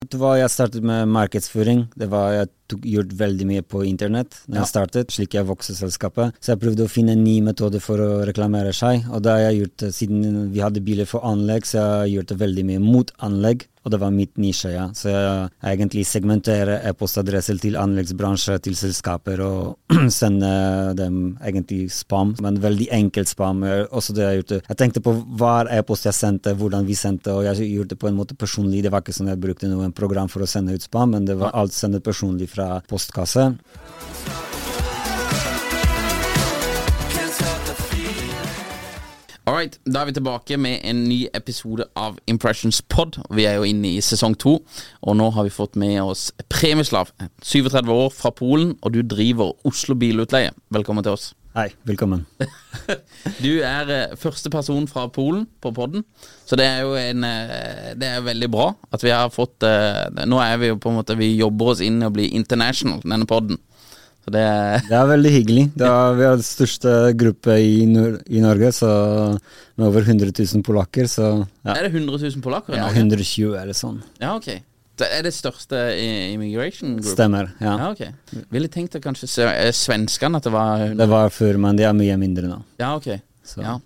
Det var jeg startet med markedsføring. Det var Jeg tok, gjort veldig mye på internett Ja. jeg startet, slik jeg vokste selskapet. Så jeg prøvde å finne en ny metode for å reklamere seg. Og det har jeg gjort eh, siden vi hadde biler for anlegg, så jeg har gjort veldig mye mot anlegg. Og det var mitt nisje, ja. Så jeg egentlig segmenterer e-postadresser til anleggsbransje, til selskaper, og sender dem egentlig spam. Men veldig enkelt spam. Eh, Også det jeg gjorde. gjort. det. Jeg tenkte på hver e-post jeg sendte, hvordan vi sendte, og jeg gjorde det på en måte personlig. Det var ikke sånn jeg brukte noen program for å sende ut spam, men det var alt sendet personlig fra postkasse. Alright, da er vi tilbake med en ny episode av Impressions Pod. Vi er jo inne i sesong to, og nå har vi fått med oss Premislav, 37 år, fra Polen, og du driver Oslo Bilutleie. Velkommen til oss. Hei, velkommen. Du er eh, første person fra Polen på podden, så det er jo en eh, Det er veldig bra at vi har fått eh, Nå er vi jo på en måte Vi jobber oss inn i å bli international, denne podden. Så det Det er veldig hyggelig. Det er, vi har den største gruppe i, Nor i Norge, så med over 100 000 polakker, så ja. Er det 100 000 polakker i Norge? ja, Norge? 120 eller sånn. Ja, ok. Det er det største i- immigration group? Stemmer, ja. Ja, okay. Ville tenkt at kanskje eh, svenskene at det var Det var før, men de er mye mindre nå. Ja, ok. Så. Ja.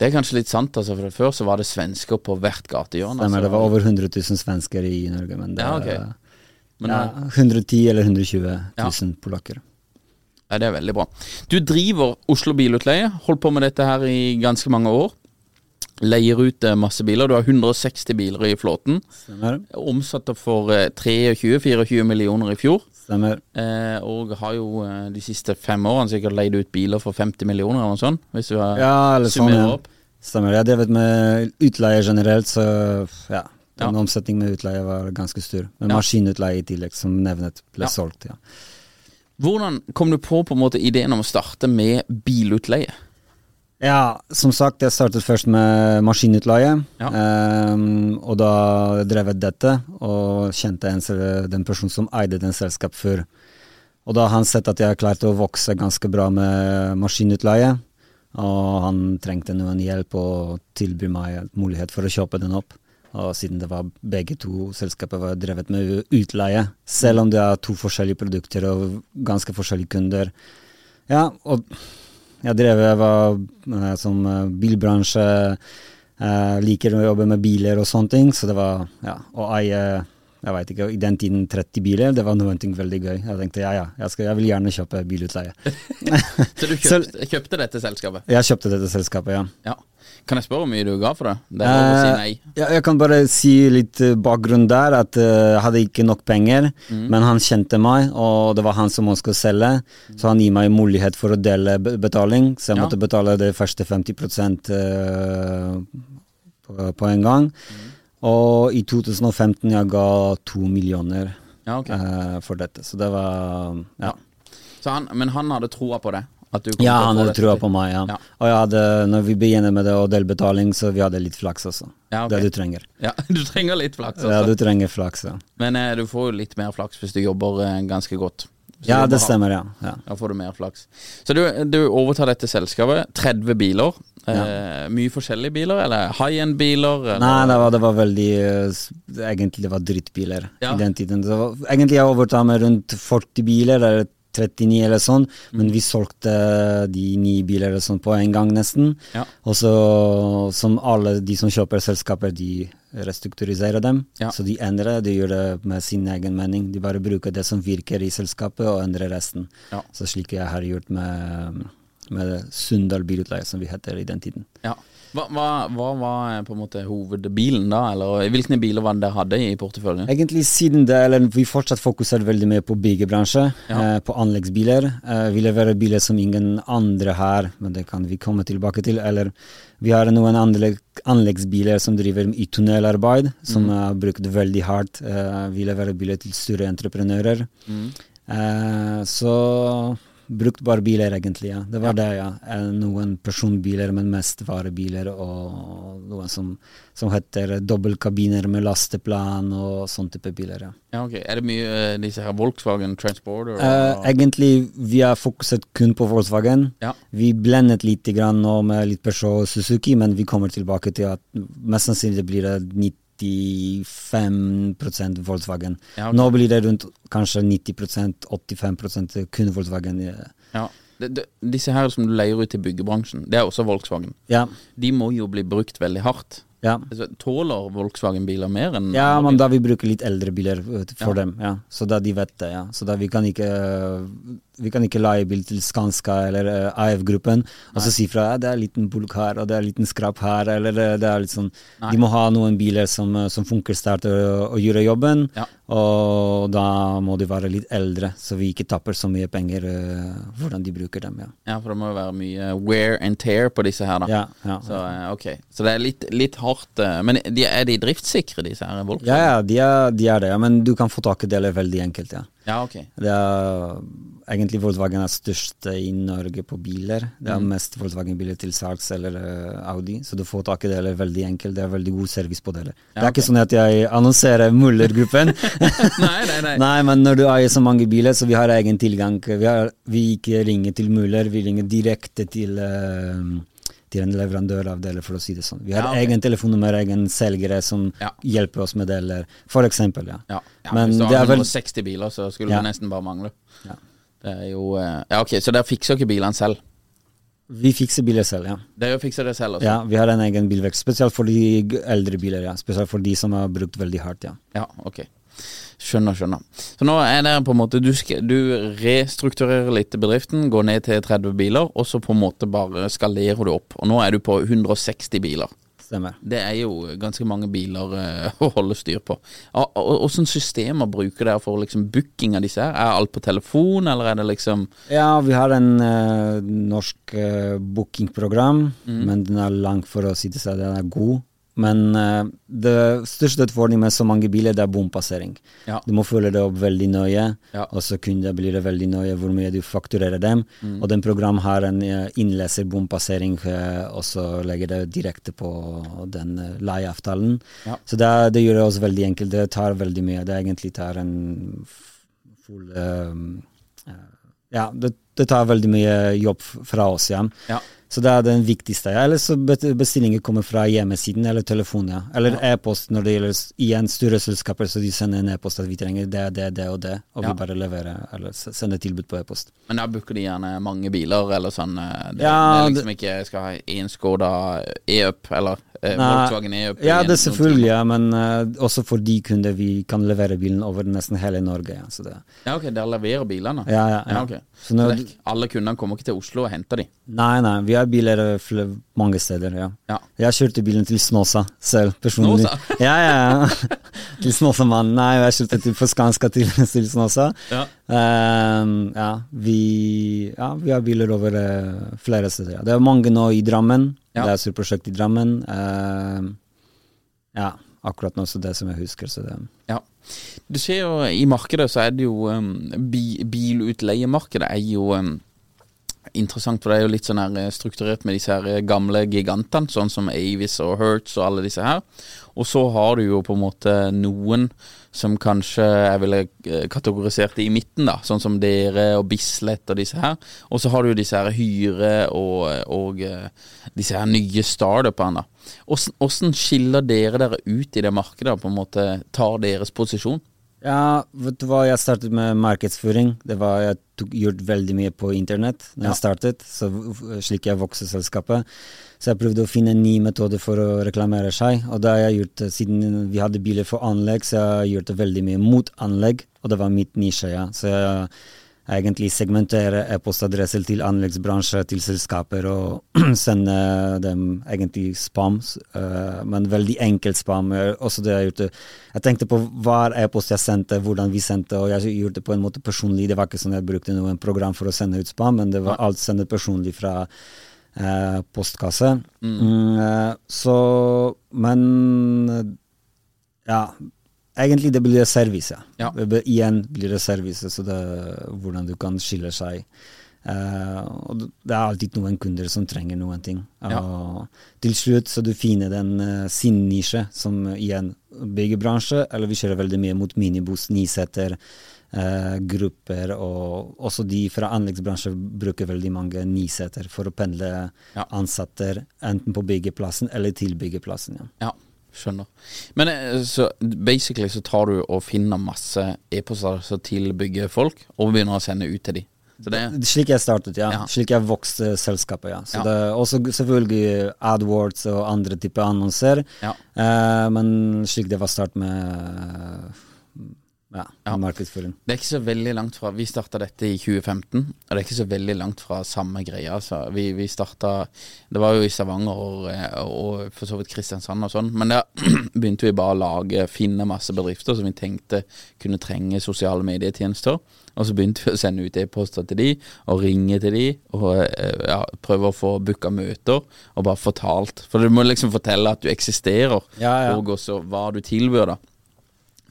Det er kanskje litt sant, altså, for før så var det svensker på hvert gatehjørne. Stemmer, altså. det var over 100 000 svensker i Norge, men det Ja, er ok. Men ja, 110 eller 120 Ja. 000 polakker. Ja, det er veldig bra. Du driver Oslo Bilutleie. Holdt på med dette her i ganske mange år. Leier ut eh, masse biler. Du har 160 biler i flåten. Stemmer. Omsatte for eh, 23-24 millioner i fjor. Stemmer. Eh, og har jo eh, de siste fem årene sikkert leid ut biler for 50 millioner eller noe sånt. Hvis du har Ja, eller sånn, ja. opp. Stemmer. Jeg har drevet med utleie generelt, så ja. Den Ja. omsetningen med utleie var ganske stor. Men Ja. maskinutleie i tillegg, som nevnet, ble solgt. ja. Hvordan kom du på på en måte ideen om å starte med bilutleie? Ja, som sagt, jeg startet først med maskinutleie. Ja. Um, og da drev jeg dette, og kjente en, den personen som eide den selskap før. Og da har han sett at jeg klarte å vokse ganske bra med maskinutleie. Og han trengte noen hjelp og tilbyr meg mulighet for å kjøpe den opp. Og siden det var begge to selskaper var drevet med utleie, selv om det er to forskjellige produkter og ganske forskjellige kunder. Ja, og jeg drev jeg var eh, som eh, bilbransje, eh, liker å jobbe med biler og sånne ting, så det var ja, å eie jeg vet ikke, I den tiden 30 biler, det var noe veldig gøy. Jeg tenkte ja, ja, jeg, skal, jeg vil gjerne kjøpe bilutleie. Så du kjøpte, kjøpte dette selskapet? Jeg kjøpte dette selskapet, ja. Ja. Kan jeg spørre hvor mye du ga for det? Det si. Eh, ja, jeg kan bare si litt eh, bakgrunn der, at eh, jeg hadde ikke nok penger, mm. men han kjente meg, og det var han som ønsket å selge, så han gir meg mulighet for å dele betaling, så jeg Ja. måtte betale det første 50 eh, på, en gang. Mhm. Og i 2015 jeg ga to millioner Ja, okay. eh, for dette, så det var ja. Så han, men han hadde troa på det, Ja, han hadde troa trua på meg, ja. Ja. Og jeg hadde, når vi begynner med det og delbetaling, så vi hadde litt flaks også. Ja, okay. Det du trenger. Ja, du trenger litt flaks, også. Ja, du trenger flaks, ja. Men eh, du får jo litt mer flaks hvis du jobber eh, ganske godt. Ja, det stemmer, ja. ja. Da får du mer flaks. Så du, du overtar dette selskapet. 30 biler. Eh, mye forskjellige biler, eller high end-biler? Nei, det var, det var veldig eh, Egentlig det var drittbiler Ja. i den tiden. Det var, egentlig jeg overtar med rundt 40 biler, eller 39 eller sånn, men Mm. vi solgte de ni biler eller sånn på en gang nesten. Ja. Og så, som alle de som kjøper selskaper, de restrukturiserer dem. Ja. Så de endrer, de gjør det med sin egen mening. De bare bruker det som virker i selskapet, og endrer resten. Ja. Så slik jeg har gjort med, med Sunndal bilutleie, som vi heter i den tiden. Ja. Hva, hva, hva var eh, på en måte hovedbilen da, eller hvilke biler var det dere hadde i porteføljen? Egentlig siden det, eller vi fortsatt fokuserer veldig mye på byggebransje, Ja. eh, på anleggsbiler. Eh, vi leverer biler som ingen andre har, men det kan vi komme tilbake til. Eller vi har noen anlegg, anleggsbiler som driver i tunnelarbeid, som Mm. er brukt veldig hardt. Eh, vi leverer biler til større entreprenører. Mm. Eh, så bruktbare biler, egentlig. ja. Det var det, ja. Eh, Noen personbiler, men mest varebiler, og noen som, som heter dobbeltkabiner med lasteplan og sånn type biler. ja. Ja, ok. Er det mye uh, disse her Volkswagen Transporter? Uh, egentlig, vi har fokusert kun på Volkswagen. Ja. Vi blendet litt grann nå med litt Peugeot og Suzuki, men vi kommer tilbake til at mest sannsynlig blir det 95 Volkswagen. Ja, okay. Nå blir det rundt kanskje 90% 85% kun Volkswagen. ja. De, de, disse her som du leier ut til byggebransjen, det er også Volkswagen. Ja, De må jo bli brukt veldig hardt. ja. Altså, tåler Volkswagen-biler mer enn Ja, men da vi bruker litt eldre biler uh, for Ja. dem, ja. Så da de vet det, ja. Så da vi kan ikke vi kan ikke leie bil til Skanska eller uh, AF-gruppen og så si fra ja, det er en liten bulk her og det er en liten skrap her, eller det, det er litt sånn Nei. De må ha noen biler som, uh, som funker sterkt og, og gjøre jobben, Ja. og da må de være litt eldre, så vi ikke tapper så mye penger uh, hvordan de bruker dem, ja. Ja, for det må jo være mye wear and tear på disse her, da. Ja, ja. Så uh, okay. Så det er litt, litt hardt. eh, Men de, er de driftssikre, disse her Volkswagen? Ja, ja, de er, de er det, men du kan få tak i deler veldig enkelt, ja. Ja, ok. Det er egentlig Volkswagen er størst i Norge på biler. Det er mest Volkswagen-biler til salgs eller eh, Audi, så du får tak i deler veldig enkelt. Det er veldig god service på deler. det er ikke sånn at jeg annonserer Muller-gruppen. Nei, nei, nei. Nei, men når du eier så mange biler, så vi har egen tilgang. Vi, har, vi ikke ringer til Muller, vi ringer direkte til eh, til en leverandør av deler, for å si det sånn. Vi har Ja, okay. egen telefonnummer, egen selgere som Ja. hjelper oss med deler, for eksempel. Ja. Ja, Men Hvis du har 160 vel biler, så skulle det nesten bare mangle. Ja. Det er jo eh, Ja, ok, så dere fikser ikke bilene selv? Vi fikser biler selv, ja. Dere fikser det selv, også? Ja, vi har en egen bilvekst. spesielt for de eldre biler, ja. Spesielt for de som har brukt veldig hardt, ja. Ja, ok. Skjønner, skjønner. Så nå er det på en måte Du, du restrukturerer litt bedriften, går ned til 30 biler, og så på en måte bare skalerer du opp. Og nå er du på 160 biler. Stemmer. Det er jo ganske mange biler eh, å holde styr på. Åssen systemer bruker dere for liksom booking av disse her? Er alt på telefon, eller er det liksom Ja, vi har en uh, norsk uh, bookingprogram, men den er lang for å si det seg, den er god. Men uh, det største utfordringen med så mange biler, det er bompassering. Ja. Du må følge det opp veldig nøye, Ja. og så kunder blir det veldig nøye hvor mye du fakturerer dem. Og den program har en uh, innleser bompassering, eh, og så legger det direkte på den leieavtalen. Ja. Så det, det gjør det også veldig enkelt. Det tar veldig mye. Det egentlig tar en full uh, Ja, det, det tar veldig mye jobb fra oss, ja. Ja. Så det er den viktigste. Eller så bestillinger kommer fra hjemmesiden eller telefonen. Eller e-post når det gjelder igjen store selskaper, så de sender en e-post at vi trenger det, det, det og det, og vi bare leverer eller sender tilbud på e-post. Men da booker de gjerne mange biler, eller sånn. eh, Det, Ja, det er liksom ikke skal ha én Skoda e-up, eller eh, Volkswagen er jo Ja, det er selvfølgelig, ja, men uh, også for de kunder vi kan levere bilen over nesten hele Norge. Ja, så det, Ja, ok, dere leverer bilene? ja, ja, ja. Ja, okay. Så Så det er alle kundene kommer ikke til Oslo og henter de? nei, nei, vi har biler eh, mange steder, ja. Ja. Jeg kjørte bilen til Snåsa selv, personlig. Snåsa? ja, ja, ja. til Snåsamannen. Nei, jeg kjørte til på Skanska til, til Snåsa. Ja. Ehm, ja, vi, ja, vi har biler over uh, flere steder. Ja. Det er mange nå i Drammen. Ja. Det er surprosjekt i Drammen. Uh, ja, akkurat nå så det som jeg husker. Så det, Ja. Du ser jo i markedet så er det jo um, bi, Bilutleiemarkedet er jo um, interessant, for det er jo litt sånn her eh, strukturert med disse her eh, gamle gigantene, sånn som Avis og Hertz og alle disse her. Og så har du jo på en måte noen som kanskje jeg ville eh, kategorisert i midten, da. Sånn som dere og Bislett og disse her. Og så har du jo disse her Hyre og, og disse her nye startupene. Åssen skiller dere dere ut i det markedet, på en måte tar deres posisjon? Ja, vet du hva, jeg startet med markedsføring. Det var, Jeg tok gjort veldig mye på internett da ja. jeg startet, så slik jeg vokste selskapet. Så jeg prøvde å finne en ny metode for å reklamere seg. Og da har jeg gjort siden vi hadde biler for anlegg, så jeg har gjort veldig mye mot anlegg, og det var mitt nisje, ja. Så jeg egentlig segmentere e-postadresser til anleggsbransje, til selskaper, og sende dem egentlig spam, uh, men veldig enkelt spam. Også det jeg gjorde. Jeg tenkte på hver e-post jeg sendte, hvordan vi sendte, og jeg gjorde det på en måte personlig. Det var ikke sånn jeg brukte noen program for å sende ut spam, men det var alt sendt personlig fra uh, postkasse. Mm. Uh, så Men ja Egentlig det blir service. Ja. Det, igjen blir det service, så det hvordan du kan skille seg. Uh, og det er alltid noen kunder som trenger noen ting. Ja. Til slutt så du finner den uh, sin nisje, som igjen byggebransje, eller vi kjører veldig mye mot minibuss, niseter, uh, grupper, og også de fra anleggsbransjen bruker veldig mange niseter for å pendle ja. ansatte enten på byggeplassen eller til byggeplassen. Ja. ja. Skjønner. Men eh, så basically så tar du og finner masse e-poster til byggefolk, og begynner å sende ut til dem. Det, slik jeg startet, ja. ja. Slik jeg vokste selskapet, ja. Så ja. Det, også selvfølgelig AdWords og andre typer annonser. Ja. Uh, men slik det var start med ja, ja. markedsføring. Det er ikke så veldig langt fra Vi starta dette i 2015, og det er ikke så veldig langt fra samme greia. Altså. Vi, vi starta Det var jo i Stavanger og, og, for så vidt Kristiansand og sånn, men da begynte vi bare å lage, finne masse bedrifter som vi tenkte kunne trenge sosiale medietjenester. Og så begynte vi å sende ut e-poster til de, og ringe til de, og eh, ja, prøve å få booka møter, og bare fortalt. For du må liksom fortelle at du eksisterer, ja. og også hva du tilbyr, da.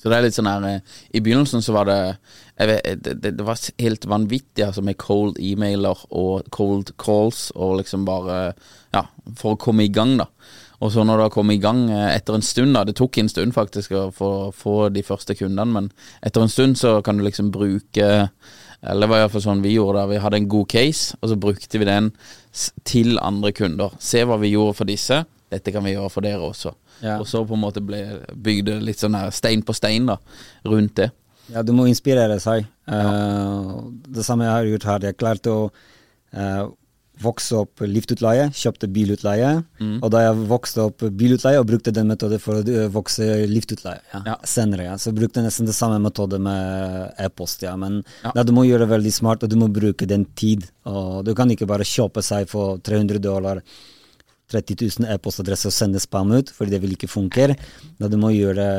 Så det er litt sånn her eh, I begynnelsen så var det vet, det, det, var helt vanvittig altså med cold e-mailer og cold calls og liksom bare Ja, for å komme i gang, da. Og så når du har kommet i gang eh, etter en stund, da Det tok en stund faktisk å få, få de første kundene, men etter en stund så kan du liksom bruke eller det var iallfall sånn vi gjorde det. Vi hadde en god case, og så brukte vi den til andre kunder. Se hva vi gjorde for disse. Dette kan vi gjøre for dere også. Ja. Og så på en måte ble bygd litt sånn her stein på stein da, rundt det. Ja, du må inspirere seg. Uh, det samme jeg har gjort her. Jeg klarte å uh, vokse opp liftutleie, kjøpte bilutleie. Mm. Og da jeg vokste opp bilutleie og brukte den metoden for å eh, vokse liftutleie ja. Ja. senere, ja. så brukte jeg nesten det samme metode med e-post. Ja. Men ja. Da, du må gjøre det veldig smart, og du må bruke den tid. Og du kan ikke bare kjøpe seg for 300 dollar 30 000 e-postadresser og sende spam ut, fordi det vil ikke funke. Da du må gjøre det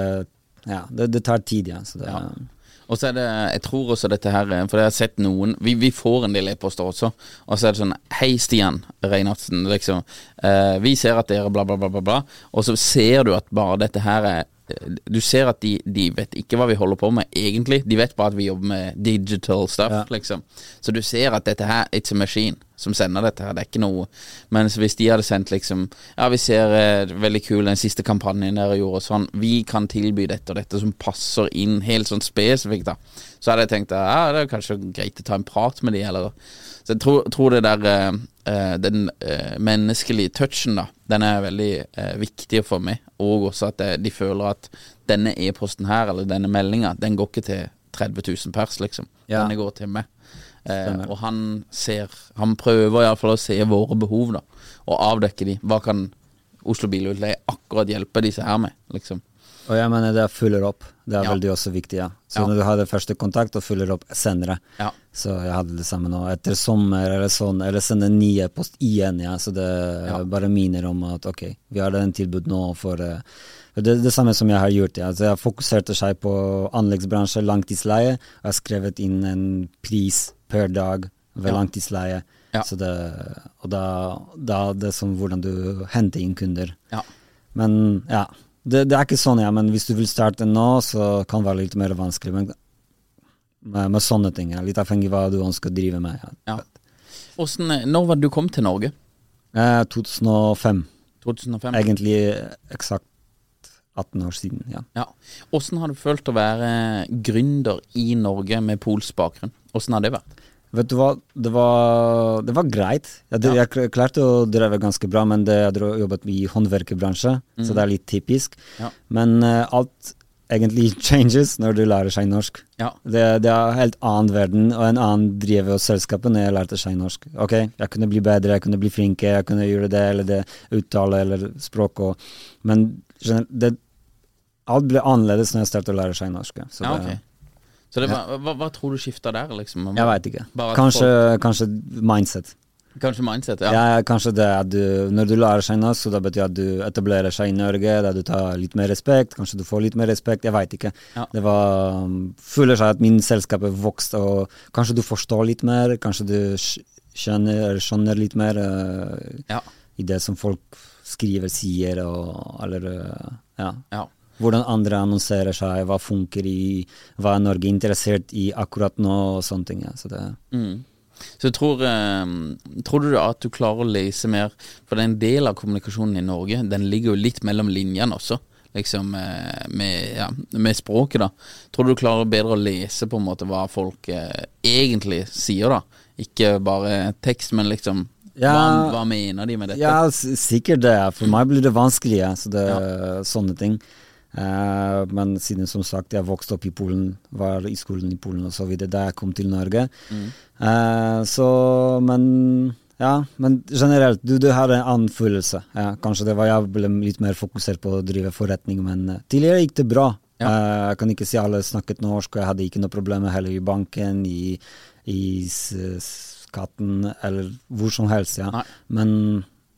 Ja, det, det tar tid, ja. Det, ja. Og så er det, jeg tror også dette her For jeg har sett noen Vi, vi får en del e-poster også. Og så er det sånn Hei, Stian Reinhardsen. Liksom. Eh, vi ser at dere bla, bla, bla, bla, bla. Og så ser du at bare dette her er du ser at de, de, vet ikke hva vi holder på med, egentlig. De vet bare at vi jobber med digital stuff, ja. liksom. Så du ser at dette her, it's a machine som sender dette her. Det er ikke noe Mens hvis de hadde sendt liksom Ja, vi ser eh, veldig kul den siste kampanjen dere gjorde, sånn. Vi kan tilby dette og dette som passer inn helt sånn spesifikt, da. Så hadde jeg tenkt ja, det er kanskje greit å ta en prat med de, eller Så jeg tror, tror det der eh, eh Den eh, menneskelige touchen, da, den er veldig eh, viktig for meg. Og også at de føler at denne e-posten her, eller denne meldinga, den går ikke til 30 000 pers, liksom. Ja. Denne går til meg. Eh, og han ser Han prøver iallfall å se våre behov, da. Og avdekke de. Hva kan Oslo Bilutleie akkurat hjelpe disse her med, liksom. Og jeg mener det følger opp. Det er ja. veldig også viktig. ja. Så ja. når du har det første kontakt, og følger opp senere. Ja. Så jeg hadde det samme nå. Etter sommer eller sånn, eller sende nye post igjen. ja. Så det bare minner om at ok, vi har den tilbud nå for uh, det er det samme som jeg har gjort. Ja. Altså, jeg fokuserte seg på anleggsbransje, langtidsleie. Og jeg har skrevet inn en pris per dag ved langtidsleie. Ja. Så det, og da, da det er som hvordan du henter inn kunder. Ja. Men ja, det, det, er ikke sånn, ja. Men hvis du vil starte nå, så kan det være litt mer vanskelig. Men med, med sånne ting. Ja. Litt avhengig av hva du ønsker å drive med. Ja. Hvordan, når var det du kom til Norge? Eh, 2005. 2005? Egentlig eksakt 18 år siden, ja. Ja. Hvordan har du følt å være gründer i Norge med polsk bakgrunn? Hvordan har det vært? Vet du hva, det var, det var greit. Jeg, Ja. jeg klarte å dreve ganske bra, men det, jeg jobbet i håndverkerbransje, så det er litt typisk. Ja. Men uh, alt egentlig changes når du lærer seg norsk. Ja. Det, det er en helt annen verden og en annen drive og selskap når jeg lærte seg norsk. Ok, jeg kunne bli bedre, jeg kunne bli flinke, jeg kunne gjøre det eller det, uttale eller språk og Men det, alt ble annerledes når jeg startet å lære seg norsk. Så Ja, okay. ok. Så det ja. hva, hva tror du skifta der, liksom? Jeg veit ikke. Kanskje, folk... Kanskje, mindset. Kanskje mindset, ja. Ja. kanskje det at du, når du lærer seg norsk, så det betyr at du etablerer seg i Norge, der du tar litt mer respekt, kanskje du får litt mer respekt, jeg veit ikke. Ja. Det var um, Føler seg at min selskap er vokst, og kanskje du forstår litt mer, kanskje du skjønner, skjønner litt mer uh, Ja. i det som folk skriver, sier, og eller uh, ja. Ja. Hvordan andre annonserer seg, hva funker i, hva er Norge interessert i akkurat nå, og sånne ting. Ja. Så det Mm. Så jeg tror eh, Tror du at du klarer å lese mer For det er en del av kommunikasjonen i Norge Den ligger jo litt mellom linjene også Liksom eh, med, ja, med språket da Tror du du klarer bedre å lese på en måte Hva folk eh, egentlig sier da Ikke bare tekst, men liksom Ja. hva, hva mener de med dette? Ja, sikkert det. For meg blir det vanskelig, ja. så det, sånne ting. Eh, men siden som sagt jeg vokste opp i Polen, var i skolen i Polen videre da jeg kom til Norge. Eh, så, men ja, men generelt, du, du har en annen følelse. Ja, kanskje det var jeg ble litt mer fokusert på å drive forretning, men eh, tidligere gikk det bra. Ja. Uh, jeg kan ikke si alle snakket norsk, og jeg hadde ikke noe problemer heller i banken, i, i skatten eller hvor som helst. ja. Nei. Men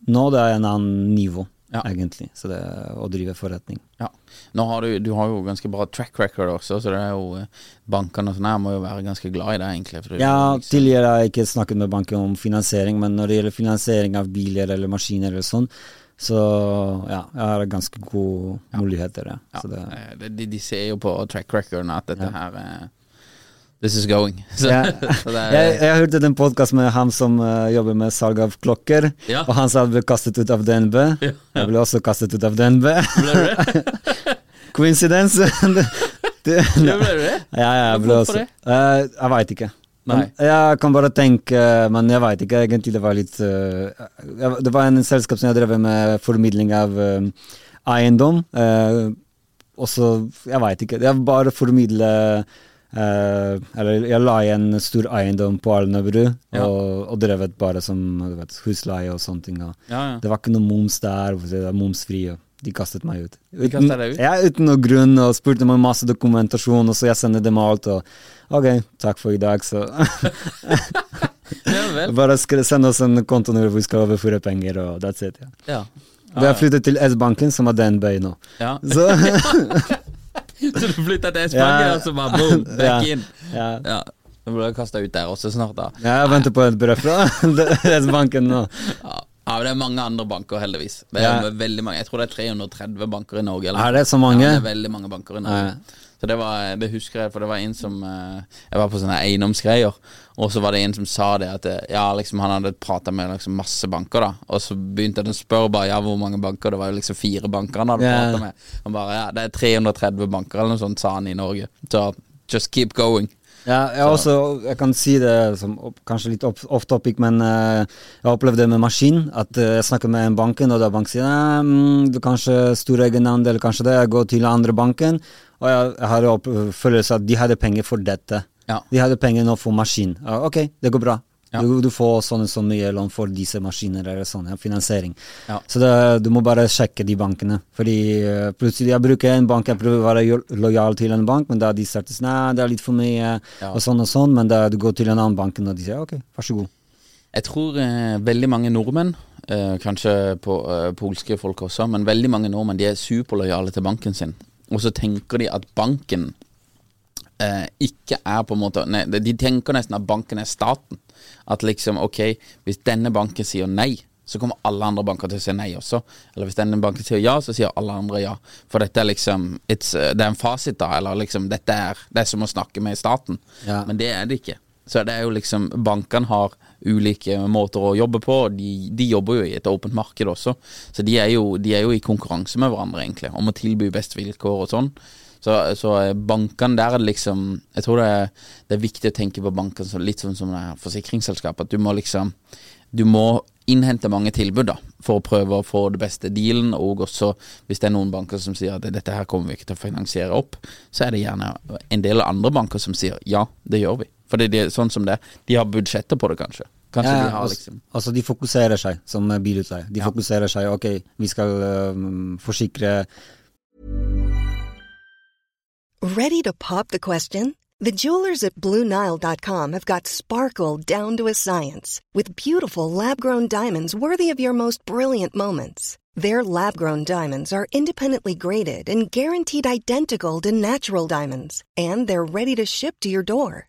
nå det er en annen nivå, Ja. egentlig, så det er å drive forretning. Ja. Nå har du, du har jo ganske bra track record også, så det er jo eh, bankene og sånn her må jo være ganske glad i det, egentlig. er Ja, liksom- tidligere har jeg ikke snakket med banken om finansiering, men når det gjelder finansiering av biler eller maskiner eller sånn, så ja, jeg har ganske gode muligheter. Ja. Ja, Så det, eh, de, de, ser jo på track recorden at dette Ja. her eh, This is going. Så, Ja. så er, jeg, jeg hørte en podkast med han som uh, jobber med salg av klokker, Ja. og han sa han ble kastet ut av DNB. Jeg ble også kastet ut av DNB. Ble du det? Coincidence? det, det, Ja, ble du det? Ja, ja, jeg ble også det? Uh, Jeg veit ikke. Nei. jeg kan bare tenke, men jeg veit ikke. Egentlig det var litt uh, Det var en selskap som jeg drev med formidling av eiendom. også og så Jeg veit ikke. Jeg bare formidle eh, Eller jeg la igjen stor eiendom på Alnabru, Ja. og, og drevet bare som vet, husleie og sånne ting. Og Ja, ja. Det var ikke noe moms der, det var momsfri. og De kastet meg ut. Uten, ut? Ja, uten noe grunn, og spurte meg masse dokumentasjon, og så jeg sendte dem alt, og ok, takk for i dag, så. Bare send oss en konto når vi skal overføre penger, og that's it. Ja. Ja. Da jeg flyttet til S-banken, som er DNB nå. Ja. Så Så du flytta til Spania, Ja. og så bare boom, back Ja. in. ja. Ja. Du blir kasta ut der også snart, da. Ja, Jeg venter på et brev fra S-banken nå. Ja. ja, men det er mange andre banker, heldigvis. Det er Ja. veldig mange Jeg tror det er 330 banker i Norge. Er det så mange? Ja, det er veldig mange banker i Norge. Ja. Så det, var, det husker jeg, for det var en som eh, Jeg var på sånne eiendomsgreier, og så var det en som sa det at eh, Ja, liksom han hadde prata med liksom masse banker, da, og så begynte han å spørre bare ja, hvor mange banker. Det var jo liksom fire banker han hadde yeah. pratet med. Han bare ja, det er 330 banker eller noe sånt, sa han i Norge. Så just keep going. Ja, jeg, også, jeg kan si det som kanskje litt off, topic, men uh, jeg har opplevd det med maskin. At uh, jeg snakker med en banken, og da banken sier «Nei, mm, kanskje stor egenandel, kanskje det, jeg går til andre banken. Og jeg, jeg har opp, følelse at de hadde penger for dette. Ja. De hadde penger nå for maskin. Ok, det går bra. Ja. Du, du får sånn og så mye lån for disse maskiner eller sånn, ja, finansiering. Ja. Så det, du må bare sjekke de bankene. Fordi eh, plutselig jeg bruker en bank, jeg prøver å være lojal til en bank, men da de starter sånn, nei, det er litt for mye, og sånn og sånn, men da du går til en annen bank, og de sier ok, vær så god. Jeg tror eh, veldig mange nordmenn, eh, kanskje på, eh, polske folk også, men veldig mange nordmenn de er superlojale til banken sin. Og så tenker de at banken eh, ikke er på en måte nei, De tenker nesten at banken er staten. At liksom, ok, hvis denne banken sier nei, så kommer alle andre banker til å si nei også. Eller hvis denne banken sier ja, så sier alle andre ja. For dette er liksom it's, eh, Det er en fasit, da. Eller liksom dette er Det er som å snakke med staten. Ja. Men det er det ikke. Så det er jo liksom Bankene har ulike måter å jobbe på, de, de jobber jo i et åpent marked også. Så de er, jo, de er jo i konkurranse med hverandre, egentlig, om å tilby best vilkår og sånn. Så, så eh, bankene der er det liksom Jeg tror det er, det er viktig å tenke på bankene litt sånn som forsikringsselskap. At du må liksom Du må innhente mange tilbud da for å prøve å få det beste dealen. Og også hvis det er noen banker som sier at dette her kommer vi ikke til å finansiere opp, så er det gjerne en del andre banker som sier ja, det gjør vi. For det er sånn som det De har budsjetter på det, kanskje. Kanskje Ja, de har liksom altså de fokuserer seg som bilutleie. De fokuserer seg ok, vi skal øhm, forsikre Ready to pop the question? The jewelers at BlueNile.com have got sparkle down to a science with beautiful lab grown diamonds worthy of your most brilliant moments. Their lab grown diamonds are independently graded and guaranteed identical to natural diamonds, and they're ready to ship to your door.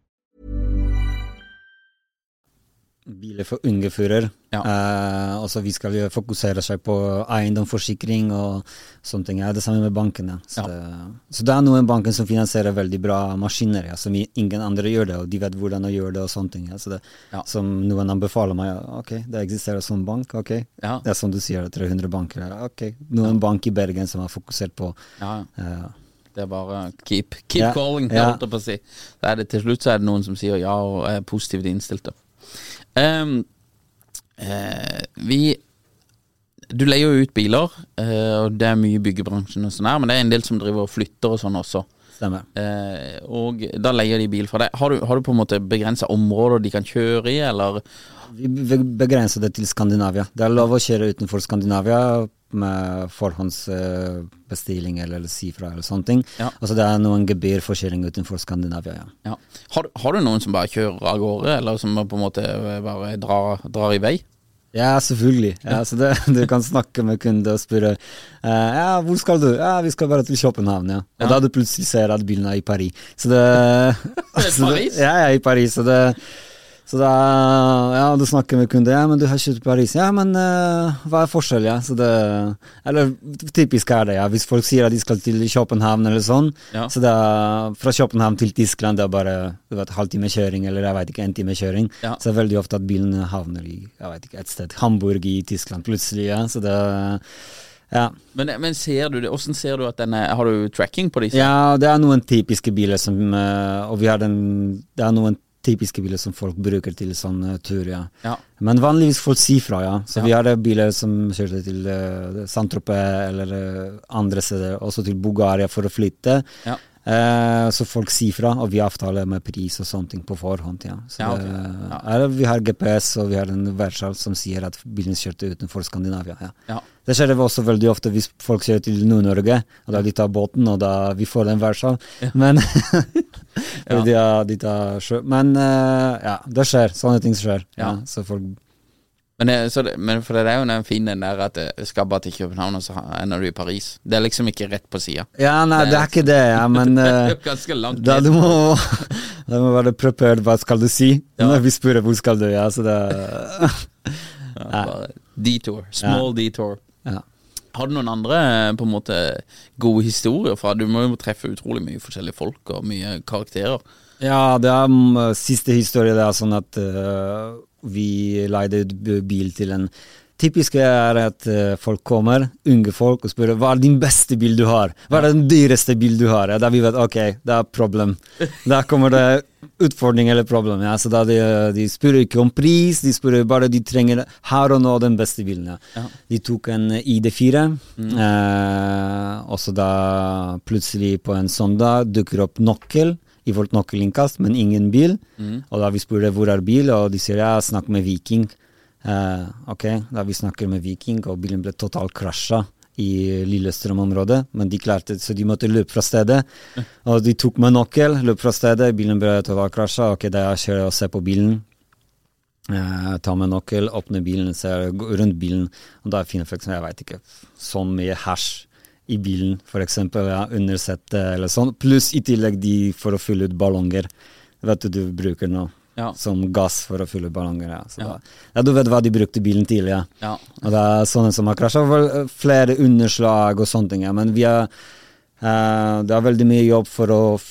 Biler for unge fører. Ja. Eh, altså vi skal fokusere seg på eiendomsforsikring og sånne ting. Ja, det samme med bankene. Så, Ja. det, så det er noen banker som finansierer veldig bra maskiner, ja, som ingen andre gjør det, og de vet hvordan å gjøre det og sånne ting. Ja. Så det. Som noen anbefaler meg, ok, det eksisterer sånn bank, ok. Ja. Det er som du sier, 300 banker ok. Noen bank i Bergen som har fokusert på Ja, eh, det er bare keep, keep yeah, calling, på å si. Da er det, til slutt så er det noen som sier ja og er positivt innstilt. Ehm, eh, vi Du leier jo ut biler, uh, og det er mye i byggebransjen og sånn her, men det er en del som driver og flytter og sånn også. Stemmer. Eh, og da leier de bil fra deg. Har du, har du på en måte begrensa områder de kan kjøre i, eller? Vi be- begrenser det til Skandinavia. Det er lov å kjøre utenfor Skandinavia med forhåndsbestilling eller sifra eller sånne ting. Ja. Altså det er noen gebyrforskjelling utenfor Skandinavia, ja. Ja. Har, har du noen som bare kjører av gårde, eller som på en måte bare drar, drar i vei? Ja, selvfølgelig. Ja, så det, du kan snakke med kunder og spørre uh, ja, hvor skal du? Ja, vi skal bare til København, ja. Og Ja. da du plutselig ser at bilen er i Paris. Så det, så det Paris? Ja, er i Paris, så det så da, ja, du snakker med kunder, ja, men du har kjørt Paris. Ja, men uh, hva er forskjellen, ja? Så det, eller typisk er det, ja. Hvis folk sier at de skal til København eller sånn, Ja. så det er fra København til Tyskland, det er bare du vet, halvtime kjøring, eller jeg vet ikke, en time kjøring. Ja. Så det er veldig ofte at bilen havner i, jeg vet ikke, et sted. Hamburg i Tyskland plutselig, ja. Så det, ja. Men, men ser du det, hvordan ser du at den er Har du tracking på disse? Ja, det er noen typiske biler som eh, Og vi har den Det er noen typiske biler som folk bruker til sånne turer. ja. Ja. Men vanligvis folk sier fra, ja. Så Ja. vi har eh, biler som kjørte til uh, Saint-Tropez eller uh, andre steder, også til Bulgaria for å flytte. Ja. Eh, så folk sier fra, og vi avtaler med pris og sånne ting på forhånd. Ja. Så Ja, okay. det, Ja. vi har GPS, og vi har en værsal som sier at bilen kjørte utenfor Skandinavia. Ja. Ja. Det skjer også veldig ofte hvis folk kjører til Nord-Norge, og da de tar båten, og da vi får den værsal. Men de, de tar. Men eh, ja, det skjer. Sånne ting skjer. Så folk Men, det- så det, men for det er jo den fine den der at jeg skal bare til København, og så ender du i Paris. Det er liksom ikke rett på sida. Ja, nei, det er ikke det, ja, men Det er eh, langt da du må, da må være prepared, hva skal du si? Ja. Når vi spør hvor skal du, ja, så det Ja, detour. Small detour. ja. Har du noen andre eh, på en måte gode historier fra Du må jo treffe utrolig mye forskjellige folk og mye karakterer. Ja, det er um, siste historie. Det er sånn at uh, vi leide bil til en Typisk er at uh, folk kommer, unge folk, og spør hva er din beste bil du har. Hva er den dyreste bil du har? Ja, da vi vet ok, det er problem. Da kommer det utfordring eller problem. Ja. Så da de, de spør ikke om pris, de spør bare de trenger her og nå den beste bilen. Ja. De tok en ID4, eh, og så da plutselig på en søndag dukker opp nøkkel i vårt nøkkelinnkast, men ingen bil. Og da vi spurte hvor er bil, og de sier ja, snakk med Viking. Uh, ok, da vi snakker med Viking, og bilen ble totalt krasja i Lillestrøm-området, men de klarte så de måtte løpe fra stedet. Og de tok med nøkkel, løp fra stedet, bilen ble totalt krasja. Ok, da kjører jeg og ser på bilen. Uh, tar med nøkkel, åpner bilen, ser rundt bilen, og da finner jeg f.eks. jeg vet ikke, sånn mye hasj i bilen, for eksempel, ja, under settet eller sånn. Pluss i tillegg de for å fylle ut ballonger. Vet du du bruker nå Ja. som gass for å fylle ut ballonger. Ja. Så Ja. Ja, du vet hva de brukte bilen til, ja. Og det er sånne som har krasja. Flere underslag og sånne ting. Ja. Men vi er, eh, det er veldig mye jobb for å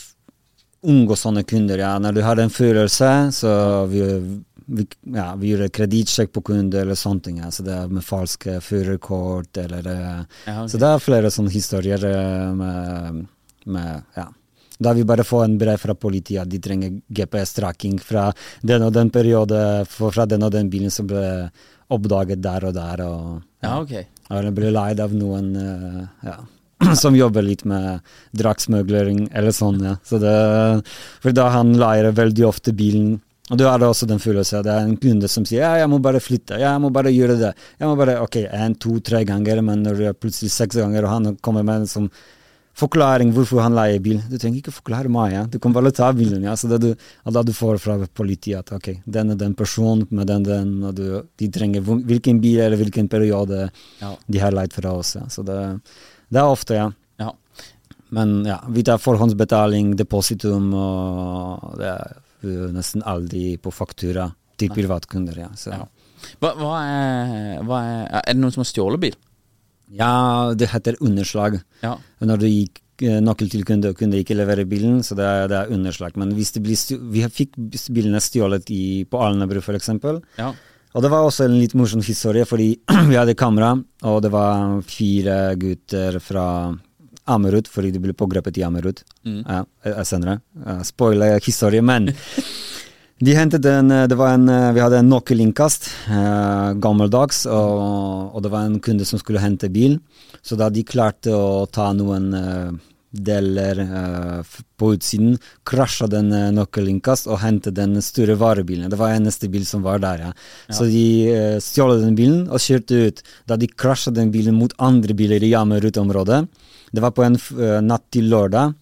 unngå sånne kunder. Ja. Når du har en følelse, så vi, vi, ja, vi gjorde kredittsjekk på kunder eller sånne ting. Altså det med falske førerkort eller eh, Ja, okay. Så det er flere sånne historier eh, med, med ja. Da vi bare får en brev fra politiet at de trenger GPS-tracking fra den og den periode, fra den og den bilen som ble oppdaget der og der. Og, Ja, ok. eller ble leid av noen eh, ja, som jobber litt med dragsmøglering eller sånn. Ja. Så det, for da han leier veldig ofte bilen og du har også den følelsen. Det er en kunde som sier ja, jeg må bare flytte, jeg må bare gjøre det. Jeg må bare, ok, en, to, tre ganger, men når det er plutselig seks ganger, og han kommer med en sånn forklaring hvorfor han leier bil. Du trenger ikke forklare meg, ja. du kan bare ta bilen. ja. Så det du, og da du får fra politiet at ok, den er den personen med den, den, og du, de trenger hvilken bil eller hvilken periode Ja. de har leid fra oss. Ja. Så det, det er ofte, ja. Men ja, vi tar forhåndsbetaling, depositum, og det er nesten aldri på faktura til privatkunder. Ja. Så. Ja. Hva, hva, er, hva er Er det noen som har stjålet bil? ja, det heter underslag. Ja. Når du gikk eh, nøkkel til kunde og kunde ikke levere bilen, så det er, det er underslag. Men hvis det blir vi fikk bilene stjålet i, på Alnabru f.eks. Ja. Og det var også en litt morsom historie, fordi vi hadde kamera, og det var fire gutter fra Amerud, fordi de ble pågrepet i Amerud mm. uh, senere. Uh, Spoiler historie, men de hentet en, det var en, eh, Vi hadde en nøkkelinnkast, eh, gammeldags, og, og det var en kunde som skulle hente bil. Så da de klarte å ta noen eh, deler uh, på utsiden, krasja den uh, nøkkelinnkast og hentet den store varebilen. Det var eneste bil som var der, ja. Så de uh, stjal den bilen og kjørte ut. Da de krasja den bilen mot andre biler i Jamerut-området, det var på en eh, natt til lørdag.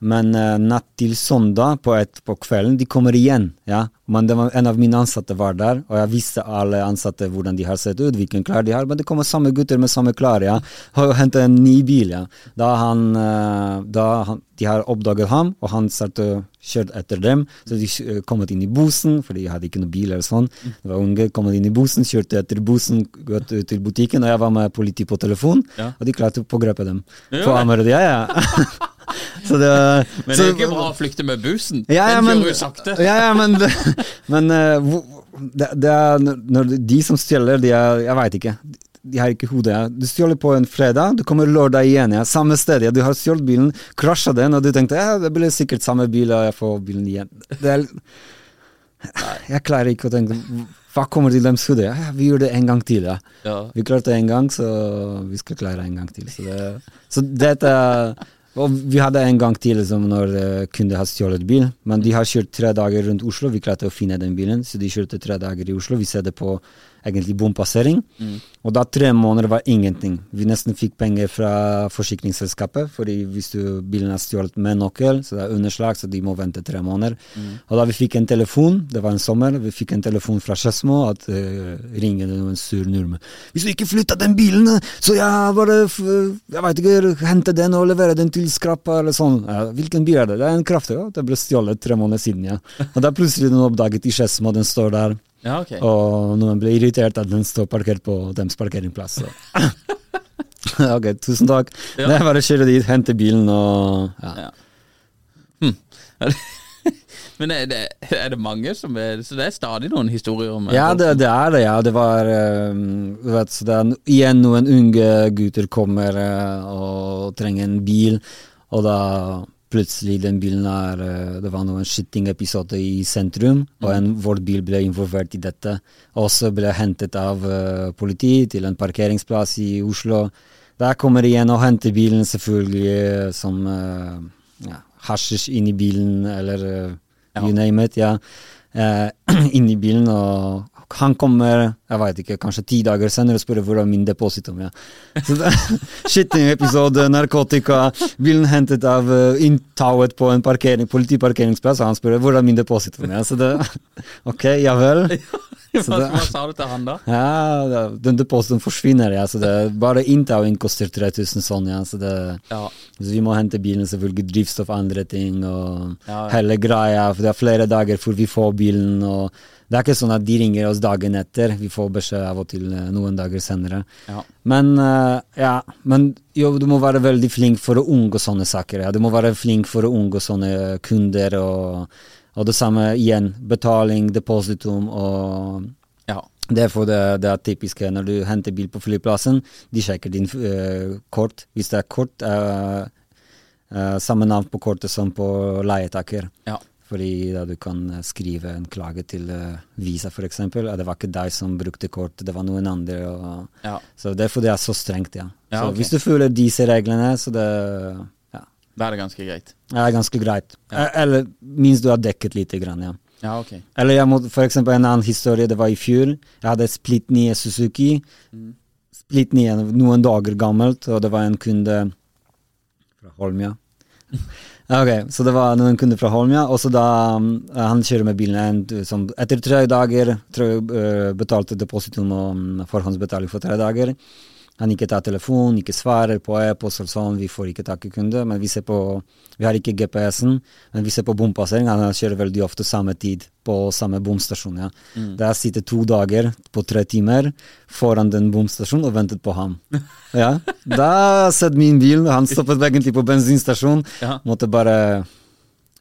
Men uh, natt til søndag på, et, på kvelden, de kommer igjen. ja. Men var, en av mine ansatte var der, og jeg visste alle ansatte hvordan de har sett ut, hvilken klær de har. Men det kommer samme gutter med samme klær, ja. Og hentet en ny bil, ja. Da, han, uh, da han, de har oppdaget ham, og han startet å kjøre etter dem. Så de uh, kommet inn i bussen, for de hadde ikke noen bil eller sånn. Det var unge, kommet inn i bussen, kjørte etter bussen, gått ut til butikken, og jeg var med politiet på telefon, Ja. og de klarte å pågripe dem. Ja, På det. Ja, ja. Så det, Men det er jo ikke bra å flykte med bussen. ja, ja, Den kjører jo sakte. ja, ja, men, men eh, det, det er de som stjeler, de er Jeg veit ikke. De har ikke hodet. Du stjeler på en fredag, du kommer lørdag igjen. Ja. Samme sted. Ja. Du har stjålet bilen, krasja den, og du tenkte ja, det blir sikkert samme bil, og jeg får bilen igjen. Det er, jeg klarer ikke å tenke Hva kommer til deres hode? Ja, vi gjør det en gang til. Ja. Vi klarte det en gang, så vi skal klare det en gang til. Så, det, så dette Og vi hadde en gang til som når uh, kunde har stjålet bil, men de har kjørt tre dager rundt Oslo. Vi klarte å finne den bilen, så de kjørte tre dager i Oslo. Vi ser det på egentlig bompassering. Og da tre måneder var ingenting. Vi nesten fikk penger fra forsikringsselskapet, fordi hvis du, bilen er stjålet med nøkkel, så det er underslag, så de må vente tre måneder. Og da vi fikk en telefon, det var en sommer, vi fikk en telefon fra Skedsmo at uh, ringer noen sur nordmenn. Hvis du ikke flytter den bilen, så jeg bare jeg vet ikke, henter den og leverer den til skrappa eller sånn. Ja, hvilken bil er det? Det er en kraftig, ja. Det ble stjålet tre måneder siden, ja. Og da plutselig den oppdaget i Skedsmo, den står der. Ja, okay. Og noen ble irritert at den står parkert på deres parkeringsplass. ok, tusen takk. Ja. Det er bare å kjøre dit, hente bilen og ja. Ja. Men er det, er det mange som er Så det er stadig noen historier om Ja, det, det er det, ja. Det var um, vet, så det er igjen noen unge gutter kommer uh, og trenger en bil, og da plutselig den bilen er eh, Det var noen skytingepisoder i sentrum, og en vår bil ble involvert i dette. Også ble hentet av uh, politi til en parkeringsplass i Oslo. Der kommer de igjen og henter bilen, selvfølgelig, eh, som uh, ja, hasjisj inn i bilen, eller uh, you name it. ja. Uh, inn i bilen og han kommer jeg vet ikke, kanskje ti dager senere og spør hvor er min depositum. Ja. Skytingepisode, narkotika, bilen hentet av uh, inntauet på en parkering, politiparkeringsplass, og han spør hvor er min depositum. Ja. Så det, ok, ja vel. Hva, hva sa du til han da? Ja, den depositen forsvinner, ja. Så det, bare inntauing koster 3000 sånn, ja. Så, det, Ja. så vi må hente bilen, selvfølgelig drivstoff, og andre ting og Ja, ja. hele greia. For det er flere dager før vi får bilen. og Det er ikke sånn at de ringer oss dagen etter. Vi får beskjed av og til eh, noen dager senere. Ja. Men uh, ja, men jo, du må være veldig flink for å unngå sånne saker. Ja. Du må være flink for å unngå sånne kunder. Og, og det samme igjen. Betaling, depositum og Ja. det er for det, det er typisk når du henter bil på flyplassen. De sjekker din uh, kort. Hvis det er kort, uh, uh, samme navn på kortet som på leietaker. Ja. Fordi da du kan skrive en klage til uh, Visa f.eks. Det var ikke deg som brukte kort, det var noen andre. Og, Ja. Så derfor det er så strengt, ja. Ja, så okay. hvis du følger disse reglene, så det Da er det ganske greit. Ja, det er ganske greit. Ja. Eh, Eller minst du har dekket lite grann, ja. Ja, ok. Eller jeg må, for eksempel en annen historie, det var i fjor. Jeg hadde splitt nye Suzuki. Splitt nye, noen dager gammelt, og det var en kunde fra Holmia. ok, så det var noen kunder fra Holmia, og så da um, han kjører med bilen en, som, etter tre dager, tror jeg, uh, betalte depositum og um, forhåndsbetaling for tre dager. Han ikke tar telefon, ikke svarer på e-post og sånn, vi får ikke tak i kunde, men vi ser på, vi har ikke GPS-en, men vi ser på bompassering, han kjører veldig ofte samme tid på samme bomstasjon, ja. Der sitter to dager på tre timer foran den bomstasjonen og ventet på ham. Ja, da satt min bil, han stoppet egentlig på bensinstasjonen. Ja. måtte bare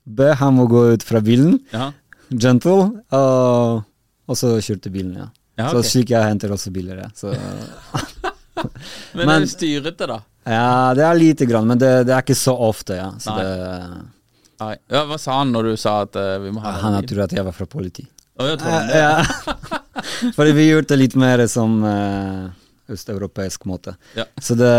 be ham å gå ut fra bilen, Ja. gentle, og, og så kjørte bilen, ja. Ja, Så slik jeg henter også biler, ja. Så, Men, Men- er det styrete, da? ja, det er lite grann, men det, det er ikke så ofte, ja. Så Nei. det, Nei. Ja, hva sa han når du sa at uh, vi må ha han den har bilen? trodd at jeg var fra politi. Oh, jeg tror det. Ja. Fordi vi gjorde det litt mer som uh, østeuropeisk måte. Ja. Så det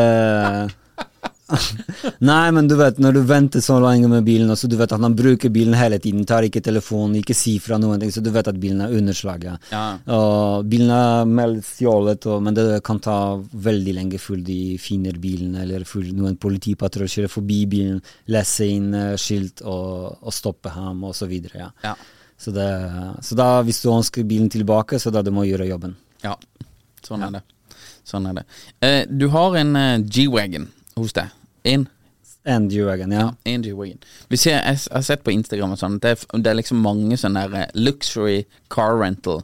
Nei, men du vet, når du venter så lenge med bilen, og så du vet at han bruker bilen hele tiden, tar ikke telefonen, ikke sier fra noen ting, så du vet at bilen er underslaget. Ja. Og bilen er meldt stjålet, men det kan ta veldig lenge før de finner bilen, eller før noen politipatruljer kjører forbi bilen, leser inn eh, skilt og, og stopper ham, og så videre. Ja. Ja. Så, det, så da, hvis du ønsker bilen tilbake, så da du må gjøre jobben. ja. Sånn er det. Sånn er det. Eh, du har en eh, G-Wagon hos deg. In And G-Wagon, ja. ja Andy Wagon. Vi ser, jeg har sett på Instagram og sånn, det det er liksom mange sånne der, eh, luxury car rental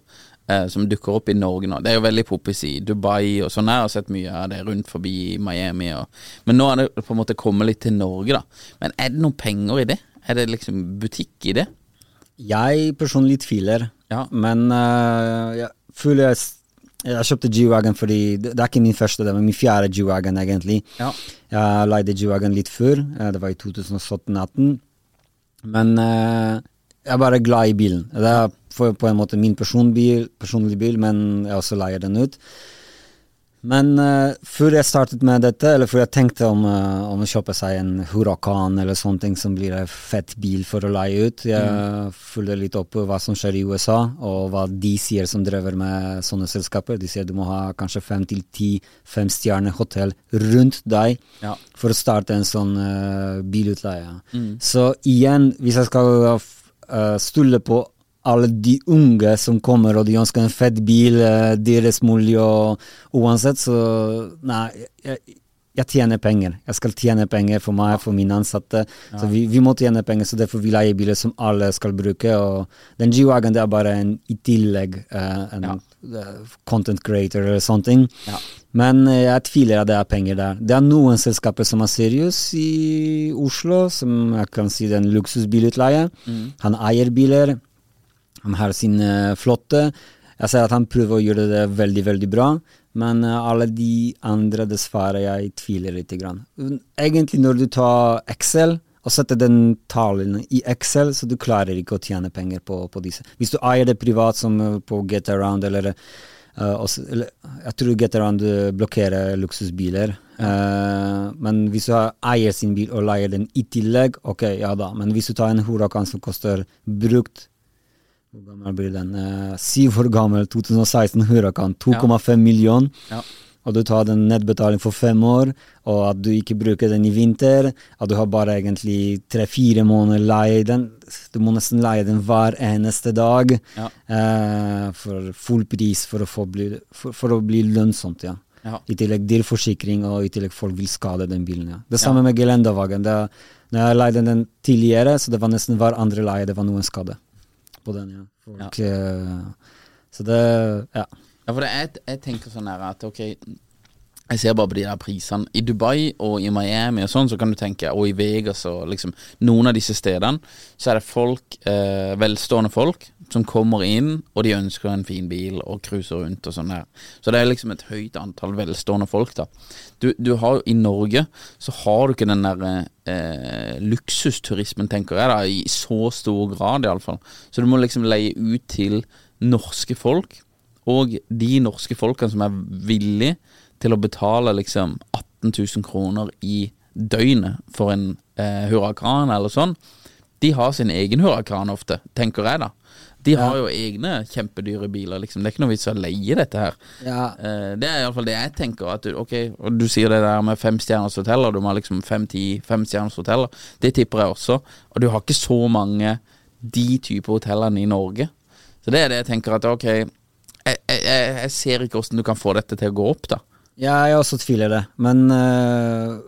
eh, som dukker opp i Norge nå. Det er jo veldig poppis i Dubai og sånn. Jeg har sett mye av det rundt forbi Miami. Og, men nå er det på en måte kommet litt til Norge, da. Men er det noen penger i det? Er det liksom butikk i det? Jeg personlig tviler, Ja. men uh, jeg føler jeg, jeg kjøpte G-Wagon fordi det, det er ikke min første, det var min fjerde G-Wagon egentlig. Ja. Jeg leide G-Wagon litt før, eh, det var i 2017-18. Men uh, jeg er bare glad i bilen. Det er på, på en måte min personbil, personlige bil, men jeg også leier den ut. Men uh, før jeg startet med dette, eller før jeg tenkte om, uh, om å kjøpe seg en Huracan eller sånne ting som blir en fett bil for å leie ut, jeg fulgte litt opp hva som skjer i USA, og hva de sier som driver med sånne selskaper. De sier du må ha kanskje fem til ti femstjerner hotell rundt deg Ja. for å starte en sånn uh, bilutleie. Så igjen, hvis jeg skal uh, stole på alle de unge som kommer og de ønsker en fett bil, uh, deres mulig og uansett, så nei, jeg, jeg tjener penger. Jeg skal tjene penger for meg, for mine ansatte. Så vi, vi må tjene penger, så derfor vi leier biler som alle skal bruke. Og den G-Wagon det er bare en i tillegg uh, en eh, content creator eller sånne ting. Ja. Men eh, jeg tviler at det er penger der. Det er noen selskaper som er seriøse i Oslo, som jeg kan si det er en luksusbilutleie. Han eier biler, han har sin eh, flotte. Jeg ser at han prøver å gjøre det veldig, veldig bra, men eh, alle de andre, dessverre, jeg tviler litt. Grann. Egentlig når du tar Excel og setter den talen i Excel, så du klarer ikke å tjene penger på, på disse. Hvis du eier det privat, som eh, på Get Around eller uh, også, eller, jeg tror Get Around blokkerer luksusbiler. Uh, men hvis du eier sin bil og leier den i tillegg, ok, ja da. Men hvis du tar en Huracan som koster brukt Hvor gammel blir den? Eh, syv år gammel, 2016 Huracan. 2,5 million. Ja. Og du tar den nedbetaling for fem år, og at du ikke bruker den i vinter. At du har bare egentlig tre-fire måneder leie den. Du må nesten leie den hver eneste dag Ja. eh, for full pris for å, få bli, for, for å bli lønnsomt. ja. Ja. I tillegg dyr forsikring, og i tillegg folk vil skade den bilen. ja. Det samme med gelendavagen. Det, når jeg leide den tidligere, så det var nesten hver andre leie det var noen skade på den. ja. Folk, ja. så det Ja. Ja, for det er, jeg tenker sånn her at ok Jeg ser bare på de der prisene. I Dubai og i Miami og sånn, så kan du tenke, og i Vegas og liksom Noen av disse stedene, så er det folk, eh, velstående folk, som kommer inn, og de ønsker en fin bil og cruiser rundt og sånn her. Så det er liksom et høyt antall velstående folk, da. Du, du har I Norge så har du ikke den der eh, luksusturismen, tenker jeg, da, i så stor grad iallfall. Så du må liksom leie ut til norske folk. Og de norske folkene som er villige til å betale liksom 18 000 kroner i døgnet for en eh, hurakan eller sånn, de har sin egen hurrakan ofte, tenker jeg da. De har jo egne kjempedyre biler, liksom. Det er ikke noe vits å leie dette her. Ja. Eh, det er iallfall det jeg tenker. At du, ok, og du sier det der med femstjerners hoteller, du må ha liksom fem-ti femstjerners hoteller. Det tipper jeg også. Og du har ikke så mange de type hotellene i Norge. Så det er det jeg tenker at ok, jeg, jeg, jeg, ser ikke hvordan du kan få dette til å gå opp, da. Ja, jeg også tviler det. Men eh,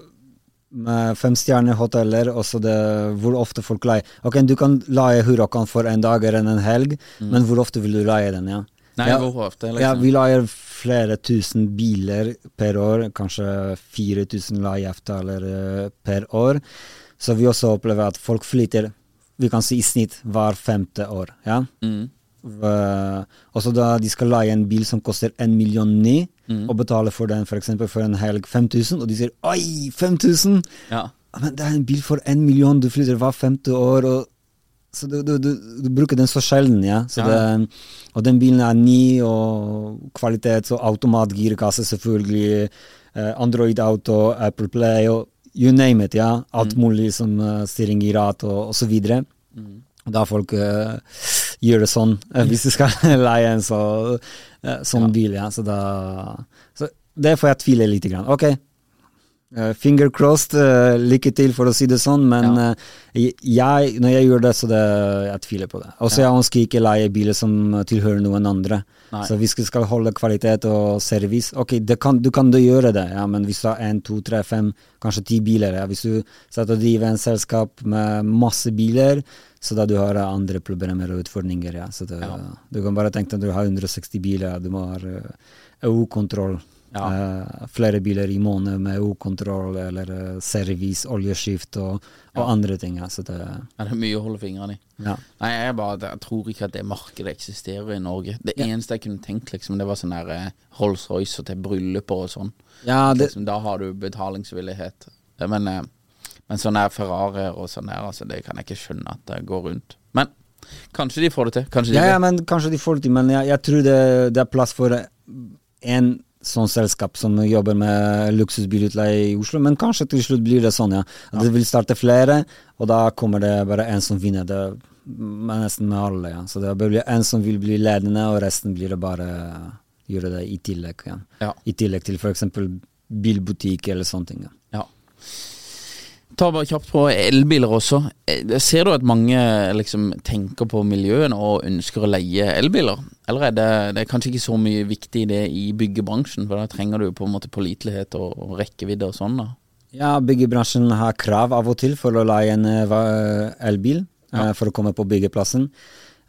med femstjernehoteller, også det hvor ofte folk leier Ok, du kan leie Huracan for en dag eller en helg, men hvor ofte vil du leie den? ja? Nei, ja, hvor ofte, liksom? Ja, vi leier flere tusen biler per år, kanskje 4000 leieavtaler eh, per år. Så vi også opplever at folk flytter, vi kan si i snitt hver femte år. ja? Mm. Uh, også da de skal leie en bil som koster en million ni, Mm. og betale for den f.eks. For, for en helg 5000, og de sier 'oi, 5000'! Ja. Men det er en bil for en million, du flytter hver femte år, og så du, du, du, du bruker den så sjelden, ja. Så Ja. Det, og den bilen er ny, og kvalitet, og automatgirkasse, selvfølgelig. eh, Android Auto, Apple Play, og you name it, ja. Alt mulig som uh, styring i rat, og, og så videre. Da folk eh, gjør det sånn, eh, hvis du skal leie en så, eh, sånn bil, ja. Så da Så det får jeg tvile litt. grann. Ok, eh, finger crossed, uh, lykke til, for å si det sånn, men Ja. eh, jeg, når jeg gjør det, så det, jeg tviler på det. Også jeg ønsker ikke leie biler som tilhører noen andre. Nei. Så hvis du skal holde kvalitet og service, ok, det kan, du kan da gjøre det, ja, men hvis du har en, to, tre, fem, kanskje ti biler, ja. hvis du setter og driver en selskap med masse biler, så da du har andre problemer og utfordringer, ja. Så det, du kan bare tenke deg at du har 160 biler, du må ha eh, EU-kontroll. Ja. Uh, flere biler i måneden med EU-kontroll eller uh, service, oljeskift og, og andre ting. Ja. Så det, Ja, det er mye å holde fingrene i. ja. Nei, jeg, bare, jeg tror ikke at det markedet eksisterer i Norge. Det eneste jeg kunne tenkt, liksom, det var sånn der eh, Rolls-Royce til brylluper og sånn. ja, det, Liksom, da har du betalingsvillighet. Men, men sånn her Ferrarier og sånn her, altså, det kan jeg ikke skjønne at det går rundt. Men kanskje de får det til. Kanskje de ja, ja, men kanskje de får det til, men jeg, jeg tror det, det er plass for en sånn selskap som jobber med luksusbilutleie i Oslo, men kanskje til slutt blir det sånn, ja. At det vil starte flere, og da kommer det bare en som vinner. Det er nesten med alle, ja. Så det blir en som vil bli ledende, og resten blir det bare gjøre det i tillegg. Ja. Ja. I tillegg til f.eks. bilbutikk eller sånne ting. Ja. Ja. Ta bare kjapt på elbiler også. Eh, Ser du at mange liksom tenker på miljøene og ønsker å leie elbiler? Eller er det, det er kanskje ikke så mye viktig det i byggebransjen, for da trenger du på en måte pålitelighet og, og rekkevidde og sånn, da. Ja, byggebransjen har krav av og til for å leie en eh, elbil ja. for å komme på byggeplassen.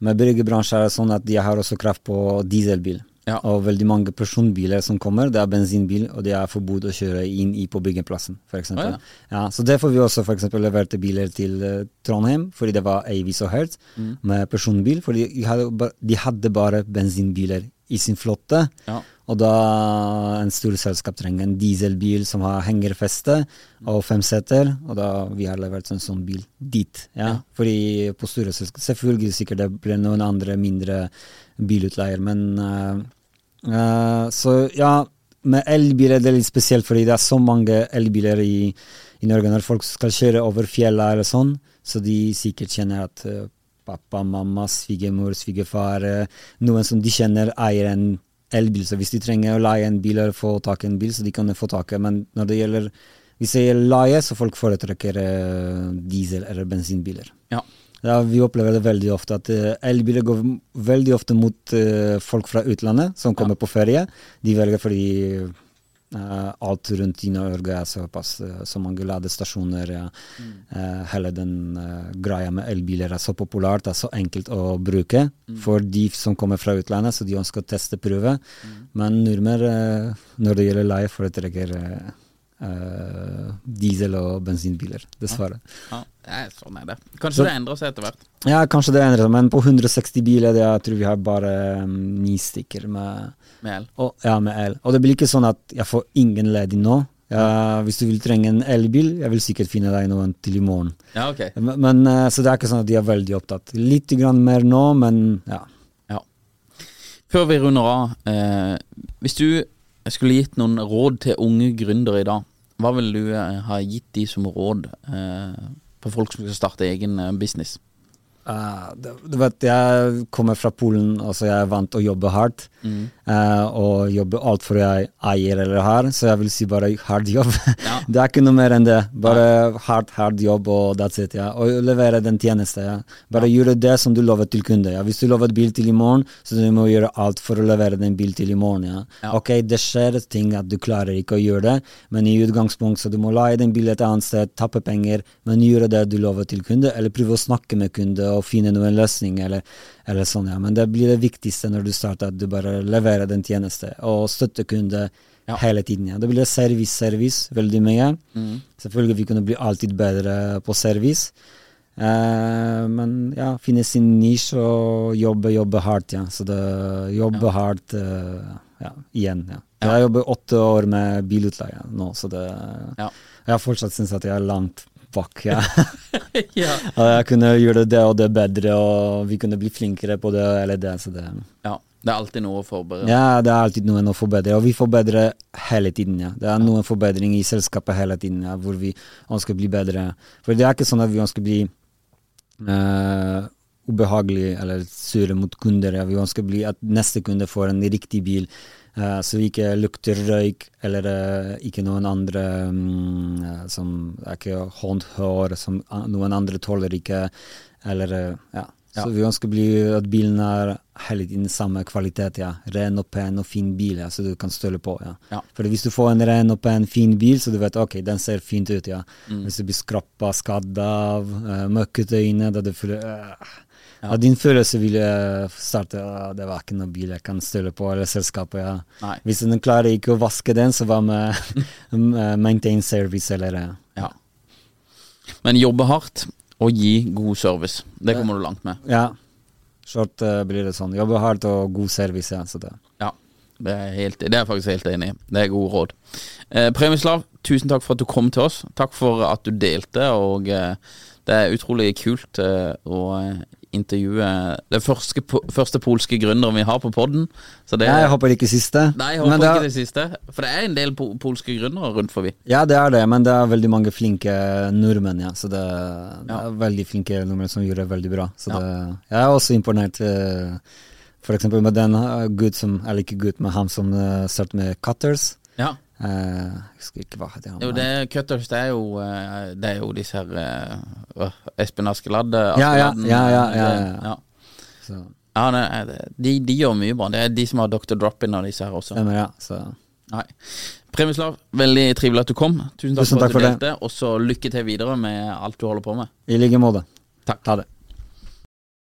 Men byggebransjen er sånn at de har også krav på dieselbil. Ja. Og veldig mange personbiler som kommer, det er bensinbil, og det er forbudt å kjøre inn i på byggeplassen, f.eks. Å, ja. ja. så derfor får vi også f.eks. leverte biler til uh, Trondheim, fordi det var Avis og Hertz Mm. med personbil, fordi de hadde, de hadde bare bensinbiler i sin flotte. Ja. Og da en stor selskap trenger en dieselbil som har hengerfeste og fem seter, og da vi har levert en sånn bil dit. Ja. Ja. Fordi på store selskap Selvfølgelig sikkert det blir noen andre mindre bilutleier, men eh, eh, Så ja, med elbiler det er litt spesielt, fordi det er så mange elbiler i, i Norge når folk skal kjøre over fjellet eller sånn, så de sikkert kjenner at eh, pappa, mamma, svigermor, svigerfar, eh, noen som de kjenner eier en elbil. Så hvis de trenger å leie en bil eller få tak i en bil, så de kan få tak i. Men når det gjelder hvis det gjelder leie, så folk foretrekker diesel- eller bensinbiler. Ja. Ja, vi opplever det veldig ofte at eh, elbiler går veldig ofte mot eh, folk fra utlandet som kommer på ferie. De velger fordi uh, alt rundt i Norge er såpass så mange ladestasjoner. Ja. Eh, hele den greia med elbiler er så populært, er så enkelt å bruke for de som kommer fra utlandet, så de ønsker å teste prøve. Men nordmenn, når det gjelder leie, foretrekker uh, diesel- og bensinbiler, dessverre. Ja, ja, sånn er det. Kanskje Så- det endrer seg etter hvert. Ja, kanskje det endrer seg, men på 160 biler det, jeg tror vi har bare um, ni stykker med, Med el. og, ja, med el. Og det blir ikke sånn at jeg får ingen ledig nå. Ja, hvis du vil trenge en elbil, jeg vil sikkert finne deg noen til i morgen. Ja, ok. Men, men, eh, så det er ikke sånn at de er veldig opptatt. Litt grann mer nå, men ja. Ja. Før vi runder av, eh, hvis du skulle gitt noen råd til unge gründere i dag, hva ville du eh, ha gitt de som råd eh, for folk som skal starte egen eh, business? Det- du vet, jeg kommer fra Polen, altså jeg er vant til å jobbe hardt. eh, og jobbe alt for jeg eier eller har, så jeg vil si bare hard jobb. Ja. det er ikke noe mer enn det. Bare hard, hard jobb og that's it. Ja. Og levere den tjeneste. Ja. Bare gjøre det som du lovet til kunde. Ja. Hvis du lovet bil til i morgen, så du må gjøre alt for å levere den bil til i morgen. Ja. Ja. Ok, det skjer ting at du klarer ikke å gjøre det, men i utgangspunkt så du må leie den bilen et annet sted, tappe penger, men gjøre det du lover til kunde, eller prøve å snakke med kunde og finne noen løsning, eller, eller sånn, ja. Men det blir det viktigste når du starter, at du bare leverer den tjeneste, og støtter kunde Ja. hele tiden. Ja. Det blir service, service, veldig mye. Selvfølgelig vi kunne bli alltid bedre på service. Eh, men ja, finne sin nisje og jobbe, jobbe hardt, ja. Så det jobbe hardt eh, ja, igjen, ja. Ja. Jeg jobber åtte år med bilutleie nå, så det Ja. Jeg har fortsatt syns at jeg er langt bak, ja. ja. Jeg kunne gjøre det og det bedre, og vi kunne bli flinkere på det eller det. Så det ja. Det er alltid noe å forberede. ja, det er alltid noe å forbedre, og vi forbedrer hele tiden. ja. Det er noen forbedringer i selskapet hele tiden, ja, hvor vi ønsker å bli bedre. For det er ikke sånn at vi ønsker å bli uh, ubehagelige eller sure mot kunder. Ja. Vi ønsker å bli at neste kunde får en riktig bil, eh, så vi ikke lukter røyk eller uh, ikke noen andre um, som ikke håndhår, som uh, noen andre tåler ikke, eller eh, ja. Så vi ønsker at bilen er hele tiden samme kvalitet, ja. Ren og pen og fin bil, ja, så du kan stole på, ja. Ja. For hvis du får en ren og pen, fin bil, så du vet ok, den ser fint ut, ja. Mm. Hvis du blir skrappa, skadd av, uh, møkkete øyne, da du føler øh, ja. Din følelse vil eh, starte «Åh, Det var ikke noen bil jeg kan stole på, eller selskapet, ja. Hvis den klarer ikke å vaske den, så hva med eh, maintain service, eller eh, Ja. Men jobbe hardt og gi god service. Det kommer du langt med. Ja. Short uh, blir det sånn. Jobbe hardt og god service, ja. Så det. Ja, det er, helt, det er jeg faktisk helt enig i. Det er gode råd. Eh, Premieslav, tusen takk for at du kom til oss. Takk for at du delte, og eh, det er utrolig kult eh, å intervjue det første, første polske gründeren vi har på podden. Så det, Ja, jeg håper ikke siste. Nei, jeg håper Men er- ikke det siste. For det er en del po polske gründere rundt forbi. Ja, det er det, men det er veldig mange flinke nordmenn, ja. Så det, det er veldig flinke nordmenn som gjør det veldig bra. Så Ja. det, jeg er også imponert. eh, For eksempel med den eh, gutt som, eller ikke gutt, men han som uh, startet med Cutters. Ja. Eh, jeg husker ikke hva heter han. Jo, det Cutters, det er jo, eh, det er jo disse her eh, øh, Espen Askeladd eh, Ja, ja, ja, ja, eh, ja, ja. ja. Det er, de, de gjør mye bra. Det er de som har Dr. Drop-In og disse her også. stemmer, ja. Så. Nei. Premislav, veldig trivelig at du kom. Tusen takk Tusen for at du delte. Og så lykke til videre med alt du holder på med. I like måte. Takk. Ha det.